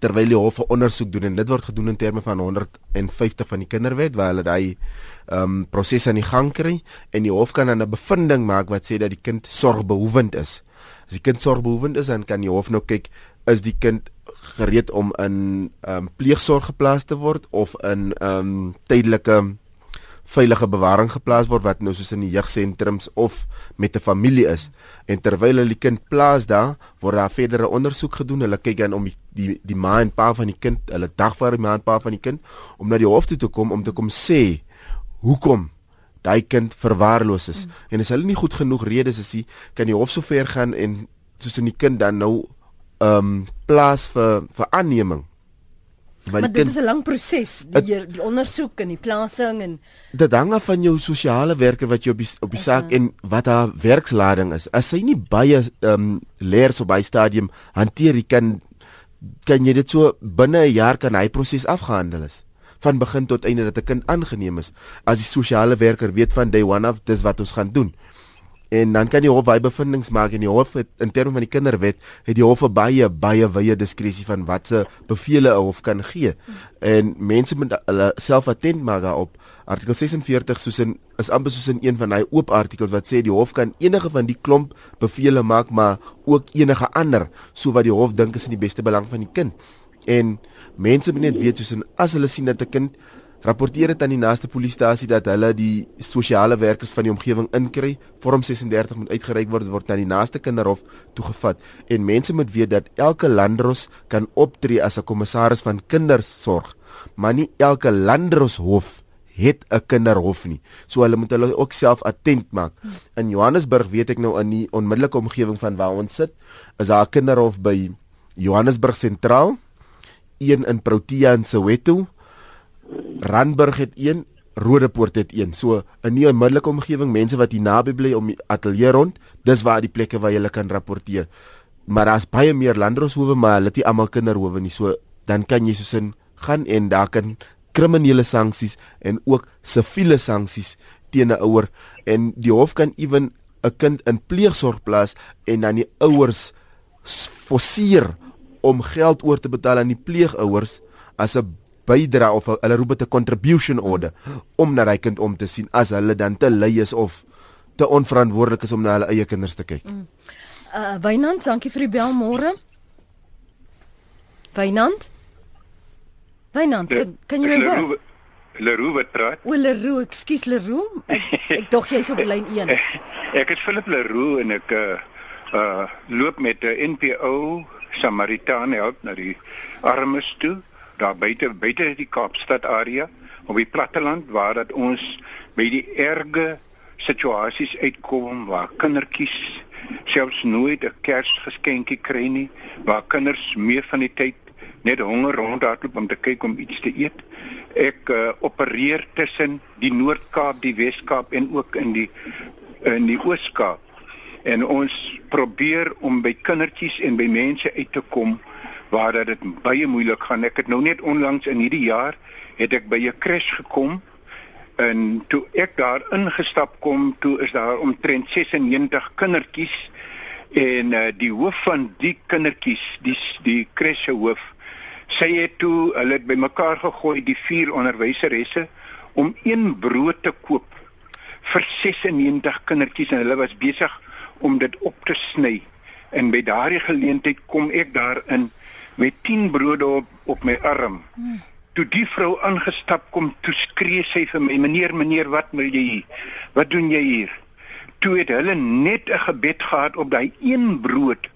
terwyl die hof 'n ondersoek doen en dit word gedoen in terme van 150 van die kinderwet waar hulle daai ehm um, proses aan die gang kry en die hof kan dan 'n bevinding maak wat sê dat die kind sorgbehoevend is. As die kind sorgbehoevend is, dan kan die hof nou kyk is die kind gereed om in ehm um, pleegsorg geplaas te word of in ehm um, tydelike veilige bewaring geplaas word wat nou soos in die jeugsentrums of met 'n familie is. En terwyl hulle die kind plaas daar word daar verdere ondersoek gedoen. Hulle kyk dan om die die, die ma en pa van die kind hulle dagvaar die ma en pa van die kind om na die hof toe te kom om te kom sê hoekom daai kind verwaarloos is. Mm. en as hulle nie goed genoeg redes is nie kan die hof so ver gaan en soos in die kind dan nou ehm um, plaas vir vir aanneming Maar, maar dit is 'n lang proses, die het, die ondersoek en die plasing en dit hang af van jou sosiale werker wat jy op die op die saak uh -huh. en wat haar werkslading is. As sy nie baie ehm um, leers op by stadium hanteer, jy kan kan jy dit so binne 'n jaar kan hy proses afgehandel is van begin tot einde dat 'n kind aangeneem is. As die sosiale werker weet van day one af dis wat ons gaan doen en dan kan die hof baie bevindinge maak en die hof het, in terme van die kinderwet het die hof baie baie wye diskresie van watse bevele 'n hof kan gee. En mense moet hulle self attent maak daarop. Artikel 46 soos in is amper soos in een van daai oop artikels wat sê die hof kan enige van die klomp bevele maak maar ook enige ander so wat die hof dink is in die beste belang van die kind. En mense moet net weet soos in as hulle sien dat 'n kind rapporteer dit aan die naaste polisiestasie dat hulle die sosiale werkers van die omgewing inkry. Vorm 36 moet uitgereik word word na die naaste kinderhof toegevat en mense moet weet dat elke landros kan optree as 'n kommissaris van kindersorg, maar nie elke landroshof het 'n kinderhof nie. So hulle moet hulle ook self attent maak. In Johannesburg weet ek nou in die onmiddellike omgewing van waar ons sit, is daar 'n kinderhof by Johannesburg sentraal, een in Protea in Soweto Randburg het een, Rodepoort het een. So in die onmiddellike omgewing, mense wat hier naby bly om die ateljee rond, dis waar die plekke waar jy kan rapporteer. Maar daar's baie meer landroshowe, maar hulle het nie almal kinderhowe nie. So dan kan jy soos in gaan en daar kan kriminele sanksies en ook siviele sanksies teen 'n ouer en die hof kan ewen 'n kind in pleegsorg plaas en dan die ouers forceer om geld oor te betaal aan die pleegouers as 'n bydra of hulle roep dit 'n contribution order om na hy kind om te sien as hulle dan te lui is of te onverantwoordelik is om na hulle eie kinders te kyk. Mm. Uh Wynand, dankie vir die bel môre. Wynand? Wynand, de, kan jy my hoor? Leroux wat praat? O Leroux, ekskuus Leroux. Ek, ek dog jy's op lyn 1. ek is Philip Leroux en ek uh uh loop met 'n NPO Samaritaan help na die armes toe daar buite buite die Kaapstad area op die platteland waar dat ons by die erge situasies uitkom waar kindertjies selfs nooit 'n Kersgeskenkie kry nie, waar kinders meer van die tyd net honger rondhardloop om te kyk om iets te eet. Ek uh, opereer tussen die Noord-Kaap, die Wes-Kaap en ook in die in die Oos-Kaap. En ons probeer om by kindertjies en by mense uit te kom waar dit baie moeilik gaan. Ek het nou net onlangs in hierdie jaar het ek by 'n crash gekom en toe ek daar ingestap kom, toe is daar omtrent 96 kindertjies en uh, die hoof van die kindertjies, die die crash se hoof sy het toe hulle het bymekaar gegooi die vier onderwyseresse om een brood te koop vir 96 kindertjies en hulle was besig om dit op te sny en by daardie geleentheid kom ek daarin met 10 brode op op my arm. Toe die vrou aangestap kom toe skree sy vir my meneer meneer wat wil jy hier? Wat doen jy hier? Toe het hulle net 'n gebed gehad op daai een brood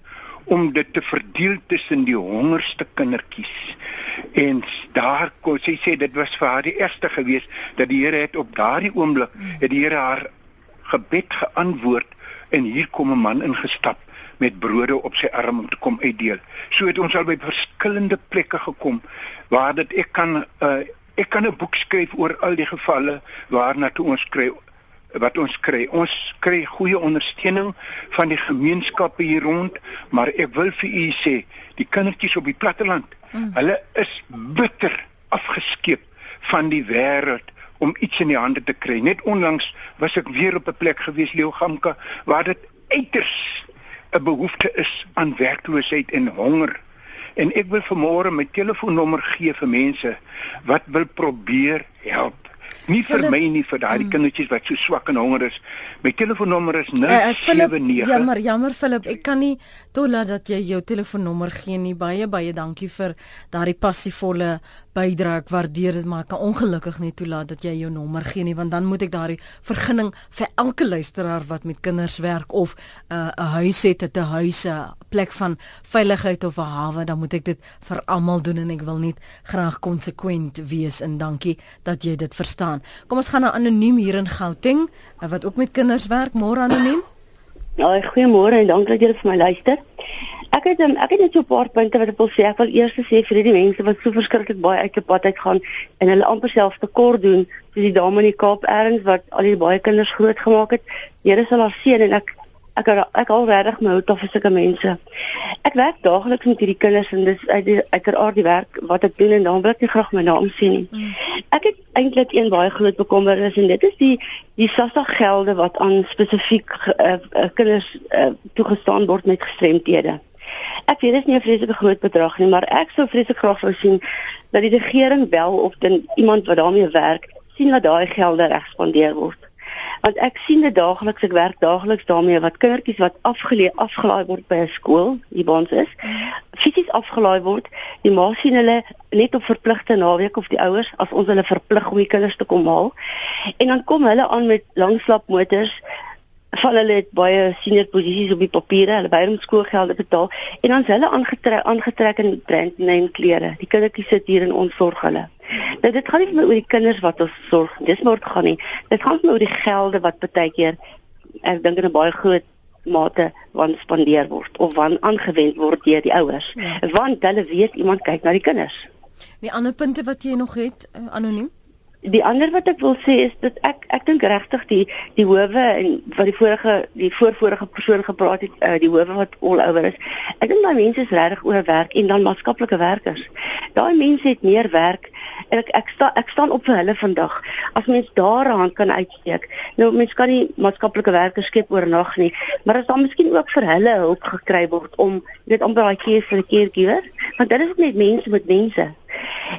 om dit te verdeel tussen die hongerste kindertjies. En daar kon sy sê dit was vir haar die eerste gewees dat die Here het op daardie oomblik het die Here haar gebed geantwoord en hier kom 'n man ingestap met brode op sy arm om te kom uitdeel. So het ons al by verskillende plekke gekom waar dit ek kan uh, ek kan 'n boek skryf oor al die gevalle waarna toe ons kry wat ons kry. Ons kry goeie ondersteuning van die gemeenskappe hier rond, maar ek wil vir u sê, die kindertjies op die platteland, mm. hulle is bitter afgeskeep van die wêreld om iets in die hande te kry. Net onlangs was ek weer op 'n plek gewees, Leeugamka, waar dit uiters 'n behoefte is aan werkloosheid en honger. En ek wil vanmôre my telefoonnommer gee vir mense wat wil probeer help. Nie vir Philip, my nie vir daai mm. kindertjies wat so swak en honger is. My telefoonnommer is 079. Uh, jammer, jammer Philip, ek kan nie toelaat dat jy jou telefoonnommer gee nie. Baie baie dankie vir daardie passievolle bydra. Ek waardeer dit, maar ek kan ongelukkig nie toelaat dat jy jou nommer gee nie, want dan moet ek daardie vergunning vir elke luisteraar wat met kinders werk of 'n uh, huis het, 'n huis, 'n plek van veiligheid of 'n hawe, dan moet ek dit vir almal doen en ek wil net graag konsekwent wees en dankie dat jy dit verstaan. Kom ons gaan na anoniem hier in Gauteng uh, wat ook met kinders werk. Môre anoniem. Ja, goeiemôre en dankie dat jy vir my luister. Ek het ek het net so 'n paar punte wat ek wil sê. Ek wil eers sê vir die mense wat so verskriklik baie uit op pad uitgaan en hulle amper self tekort doen, soos die dame in die Kaap erns wat al die baie kinders grootgemaak het. Here sal haar seën en ek ek ek al regtig my hout af vir sulke mense. Ek werk daagliks met hierdie kinders en dis uit uiteraard die werk wat ek doen en dan wil ek nie graag my naam sien nie. Hmm. Ek het eintlik een baie groot bekommernis en dit is die die SASSA gelde wat aan spesifiek uh, uh, kinders uh, toegestaan word met gestremthede. Ek weet dit is nie 'n vreeslike groot bedrag nie, maar ek sou vreeslik graag wou sien dat die regering wel of dan iemand wat daarmee werk, sien dat daai gelde reg spandeer word. Want ek sien dit daagliks, ek werk daagliks daarmee wat kindertjies wat afgeleë afgelaai word by 'n skool, hier by ons is, fisies afgelaai word. Die ma sien hulle net op verpligte naweek of die ouers as ons hulle verplig om die kinders te kom haal. En dan kom hulle aan met langslapmotors van hulle het baie senior posisies op die papiere, hulle by hom skoolgelde betaal en is hulle aangetrek aangetrek in brand name klere. Die kindertjies sit hier in ons sorg hulle. Nou dit gaan nie meer oor die kinders wat ons sorg. Dis maar gaan nie. Dit gaan meer oor die gelde wat baie keer ek dink in 'n baie groot mate van spandeer word of van aangewend word deur die ouers. Ja. Want hulle weet iemand kyk na die kinders. Die ander punte wat jy nog het eh, anoniem? Die ander wat ek wil sê is dat ek ek dink regtig die die howe en wat die vorige die voorvorige persoon gepraat het uh, die howe wat all over is ek dink daai mense is regtig oor werk en dan maatskaplike werkers. Daai mense het meer werk en ek ek sta ek staan op vir hulle vandag. As mens daar 'n hand kan uitsteek nou mens kan nie maatskaplike werkers skep oornag nie maar as dan miskien ook vir hulle hulp gekry word om weet amper daai keer vir 'n keertjie want dit is net mense met mense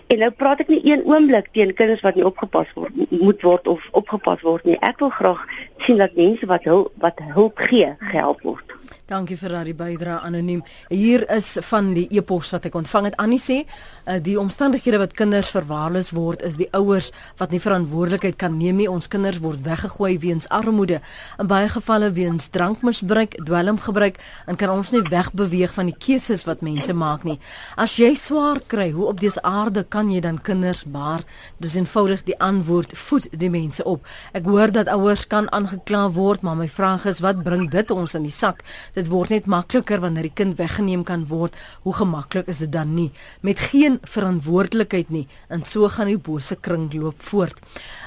En nou praat ek nie een oomblik teen kinders wat nie opgepas word moet word of opgepas word nie. Ek wil graag sien dat mense wat hulp wat hulp gee, gehelp word. Dankie vir daardie bydrae anoniem. Hier is van die e-pos wat ek ontvang het. Annie sê, uh, die omstandighede wat kinders verwaarloos word is die ouers wat nie verantwoordelikheid kan neem nie. Ons kinders word weggegooi weens armoede, in baie gevalle weens drankmisbruik, dwelmgebruik en kan ons nie wegbeweeg van die keuses wat mense maak nie. As jy swaar kry, hoe op dese aarde kan jy dan kinders baar? Dis eenvoudig die antwoord voed die mense op. Ek hoor dat ouers kan aangekla word, maar my vraag is wat bring dit ons in die sak? Dit word net makliker wanneer die kind weggeneem kan word. Hoe gemaklik is dit dan nie met geen verantwoordelikheid nie? En so gaan die bose kringloop voort.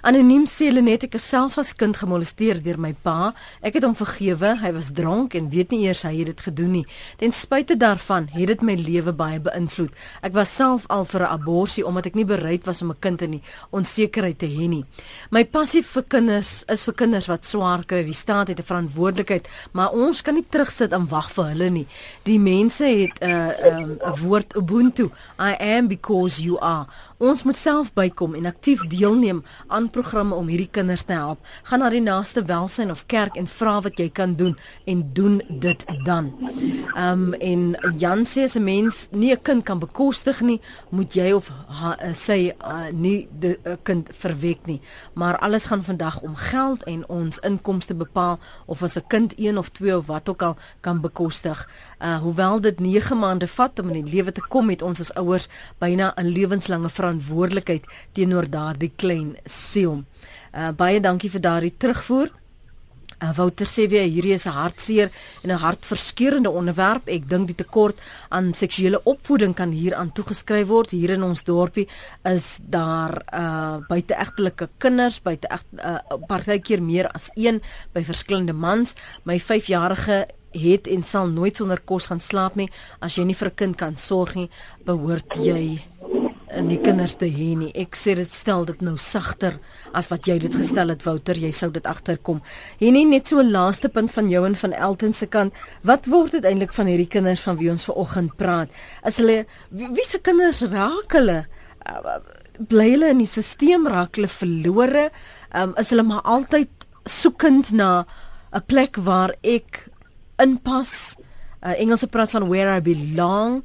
Anoniem sê hulle net ek is self as kind gemolesteer deur my pa. Ek het hom vergewe. Hy was dronk en weet nie eers hy het dit gedoen nie. Ten spyte daarvan het dit my lewe baie beïnvloed. Ek was self al vir 'n abortus omdat ek nie bereid was om 'n kind in onsekerheid te hê nie. My passie vir kinders is vir kinders wat swaar kry. Die staat het 'n verantwoordelikheid, maar ons kan nie terugsit en wag vir hulle nie. Die mense het 'n uh, 'n um, woord ubuntu. I am because you are. Ons moet self bykom en aktief deelneem aan programme om hierdie kinders te help. Gaan na die naaste welsyn of kerk en vra wat jy kan doen en doen dit dan. Ehm um, en Jan sê as 'n mens nie 'n kind kan bekostig nie, moet jy of ha, uh, sy uh, nie die uh, kind verwek nie. Maar alles gaan vandag om geld en ons inkomste bepaal of ons 'n kind 1 of 2 of wat ook al kan bekostig. Uh hoewel dit 9 maande vat om in die lewe te kom, het ons as ouers byna 'n lewenslange verantwoordelikheid teenoor daardie klein siel. Uh baie dankie vir daardie terugvoer. Uh, Wouter sê weer hierdie is 'n hartseer en 'n hartverskeurende onderwerp. Ek dink die tekort aan seksuele opvoeding kan hier aan toegeskryf word. Hier in ons dorpie is daar uh buiteegtelike kinders, buite egt uh, partykeer meer as een by verskillende mans. My 5-jarige het en sal nooit sonder kos gaan slaap nie. As jy nie vir 'n kind kan sorg nie, behoort jy en die kinders te hê nie. Ek sê dit stel dit nou sagter as wat jy dit gestel het Wouter, jy sou dit agterkom. Hier nie net so 'n laaste punt van jou en van Elton se kant. Wat word dit eintlik van hierdie kinders van wie ons ver oggend praat? Is hulle wie, wie se kinders raak hulle? Uh, bly hulle in die stelsel raak hulle verlore? Um, is hulle maar altyd soekend na 'n plek waar ek inpas? Uh, Engelse praat van where I belong.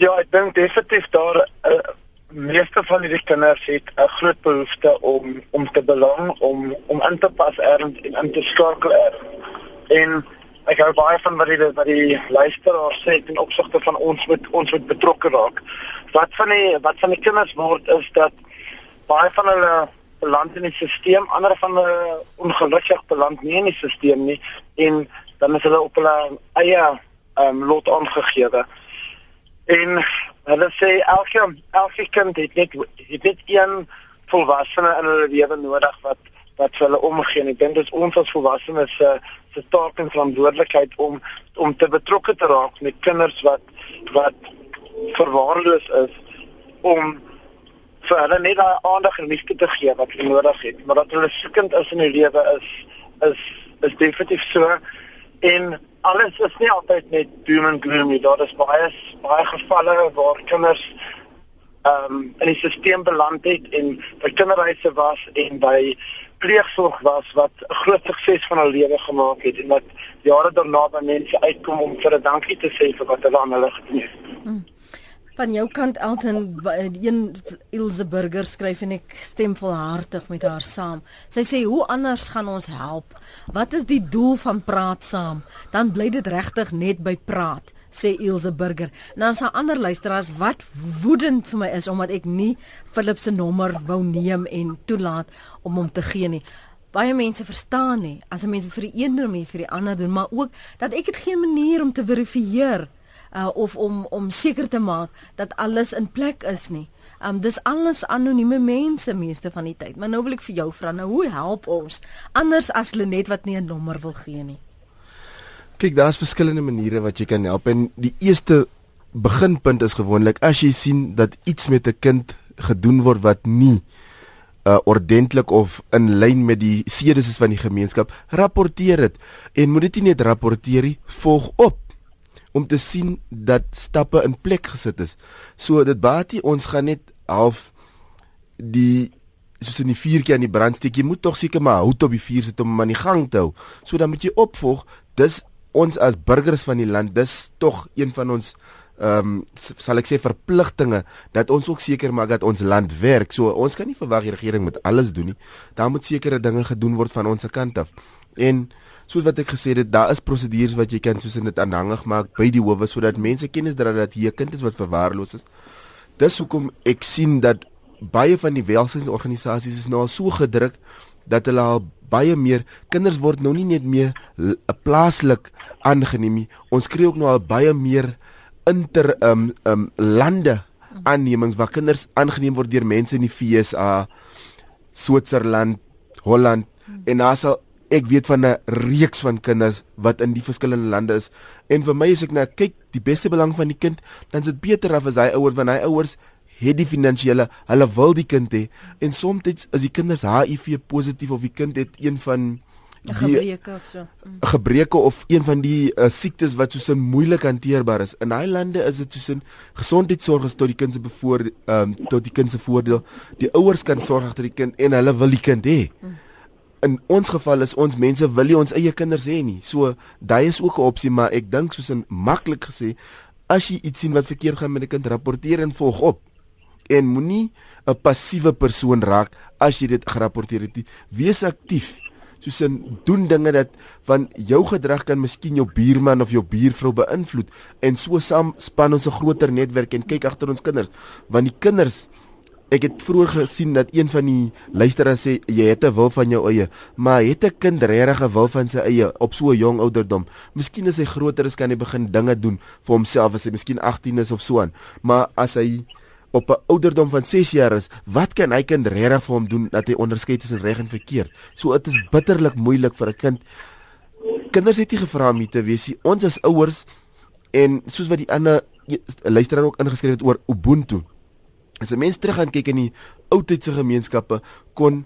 Ja, ek dink definitief daar uh, meeste van hierdie kinders het 'n groot behoefte om om te belang, om om in te pas ergens en in te skakel ergens. En ek hou baie van wat die wat die luisteraar sê ten opsigte van ons moet ons moet betrokke raak. Wat van die wat van die kinders word is dat baie van hulle beland in die stelsel, ander van hulle ongelukkig beland nie in die stelsel nie en dan is hulle op hulle eie um, lot aangegee. En hulle sê elke elke kind het net het net een volwassene in hulle lewe nodig wat wat vir hulle omgee. Ek dink dit is ons as volwassenes se se taak en verantwoordelikheid om om te betrokke te raak met kinders wat wat verwaarloos is om vir hulle net daai aandag en liefde te gee wat hulle nodig het. Maar dat hulle soekend is in hulle lewe is is is definitief so en alles is nie altyd net doom and gloom nie. Daar is baie baie gevalle waar kinders ehm um, in die stelsel beland het en by kinderhuise was en by pleegsorg was wat 'n groot sukses van hulle lewe gemaak het en wat jare daarna by mense uitkom om vir 'n dankie te sê vir wat hulle aan hulle gedoen het. Hmm. Van jou kant Elton een Ilse Burger skryf en ek stem volhartig met haar saam. Sy sê hoe anders gaan ons help? Wat is die doel van praat saam? Dan bly dit regtig net by praat, sê Ilse Burger. Nou as 'n ander luisteraars wat woedend vir my is omdat ek nie Philip se nommer wou neem en toelaat om hom te gee nie. Baie mense verstaan nie as 'n mens dit vir die een doen, vir die ander doen, maar ook dat ek het geen manier om te verifieer uh, of om om seker te maak dat alles in plek is nie. Um dis alles anonieme mense meeste van die tyd. Maar nou wil ek vir jou vra, nou hoe help ons anders as Lenet wat nie 'n nommer wil gee nie? Kyk, daar's verskillende maniere wat jy kan help en die eerste beginpunt is gewoonlik as jy sien dat iets met 'n kind gedoen word wat nie uh ordentlik of in lyn met die sedes is van die gemeenskap, rapporteer dit en moet dit nie net rapporteer nie, volg op om te sien dat stappe in plek gesit is. So dit baie ons gaan net half die soos in die vuurtjie aan die brandsteek, jy moet tog seker maar hout op die vuur sit om hom aan die gang te hou. So dan moet jy opvolg. Dis ons as burgers van die land, dis tog een van ons ehm um, sal ek sê verpligtinge dat ons ook seker maak dat ons land werk. So ons kan nie verwag die regering moet alles doen nie. Daar moet sekere dinge gedoen word van ons kant af. En soos wat ek gesê het, daar is prosedures wat jy kan soos in dit aanhangig maak by die howe sodat mense kennis dra dat hier 'n kind is wat verwaarloos is. Dis hoekom ek sien dat baie van die welsynsorganisasies is nou so gedruk dat hulle al baie meer kinders word nou nie net meer plaaslik aangeneem nie. Ons kry ook nou al baie meer inter um um lande aannemings waar kinders aangeneem word deur mense in die FSA, Switserland, Holland en daar sal ek weet van 'n reeks van kinders wat in die verskillende lande is. En vir my is ek nou kyk die beste belang van die kind, dan is dit beter af as hy ouers van hy ouers het die finansiële, hulle wil die kind hê en soms is die kinders HIV positief of die kind het een van 'n gebreke of so. Mm. Gebreke of een van die uh, siektes wat so moeilik hanteerbaar is. In daai lande is dit so 'n gesondheidsorg is tot die kind se bevoor ehm um, tot die kind se voordeel. Die ouers kan sorg agter die kind en hulle wil die kind hê. Mm. In ons geval is ons mense wil nie ons eie kinders hê nie. So daai is ook 'n opsie, maar ek dink soos 'n maklik gesê, as jy iets sien wat verkeerd gaan met 'n kind, rapporteer en volg op. En moenie 'n passiewe persoon raak as jy dit gerapporteer het nie. Wees aktief soos in doen dinge dat van jou gedrag kan miskien jou buurman of jou buurvrou beïnvloed en so saam span ons 'n groter netwerk en kyk agter ons kinders want die kinders ek het vroeër gesien dat een van die luisteraars sê jy het 'n wil van jou eie maar het 'n kind regtig 'n wil van sy eie op so 'n jong ouderdom miskien as hy groter is kan hy begin dinge doen vir homself as hy miskien 18 is of so aan maar as hy op 'n ouderdom van 6 jaar is, wat kan hy kind regtig vir hom doen dat hy onderskei tussen reg en verkeerd? So dit is bitterlik moeilik vir 'n kind. Kinders het nie gevra om hier te wees nie. Ons as ouers en soos wat die ander luisteraar ook ingeskryf het oor Ubuntu. As 'n mens terug gaan kyk in die ou tydse gemeenskappe kon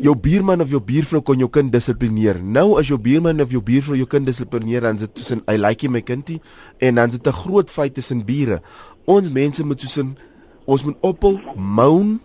jou buurman of jou buurvrou kon jou kind dissiplineer. Nou as jou buurman of jou buurvrou jou kind dissiplineer, dan is dit tussen I like my kindie en dan is dit 'n groot fight tussen bure. Ons mense moet soos 'n ons moet ophou moan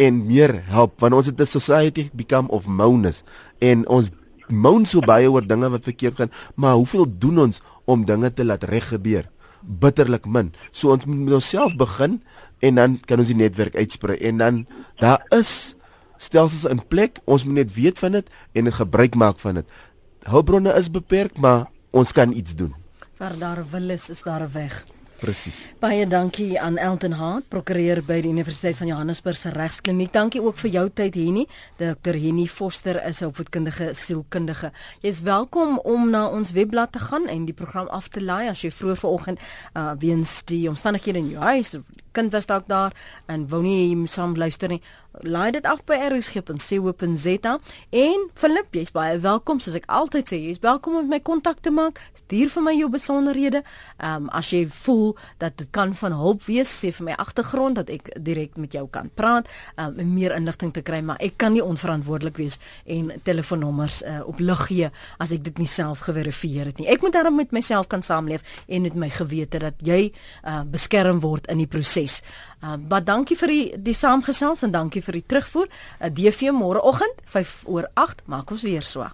en meer help want ons het 'n society become of moaners en ons moan so baie oor dinge wat verkeerd gaan maar hoeveel doen ons om dinge te laat reg gebeur bitterlik min so ons moet met onsself begin en dan kan ons die netwerk uitsprei. En dan daar is stelsels in plek. Ons moet net weet van dit en gebruik maak van dit. Hulpbronne is beperk maar ons kan iets doen. Waar daar 'n wil is is daar 'n weg Presies. Baie dankie aan Elton Hart, prokureur by die Universiteit van Johannesburg se regskliniek. Dankie ook vir jou tyd Henny. Dr. Henny Foster is 'n opvoedkundige sielkundige. Jy is welkom om na ons webblad te gaan en die program af te laai as jy vroeg vanoggend uh weens die omstandighede in jou huis kind was dalk daar en wou nie saam luister nie laai dit af by rsg.co.za en Philip jy's baie welkom. Soos ek altyd sê jy's welkom om my kontak te maak. Stuur vir my jou besonderhede. Um, as jy voel dat dit kan van hulp wees sê vir my agtergrond dat ek direk met jou kan praat um, en meer inligting te kry maar ek kan nie onverantwoordelik wees en telefoonnommers uh, op lug gee as ek dit nie self geverifieer het nie. Ek moet daarom met myself kan saamleef en met my gewete dat jy uh, beskerm word in die proses Uh, maar dankie vir die die saamgesels en dankie vir die terugvoer. 'n uh, DV môreoggend 5 oor 8 maak ons weer so.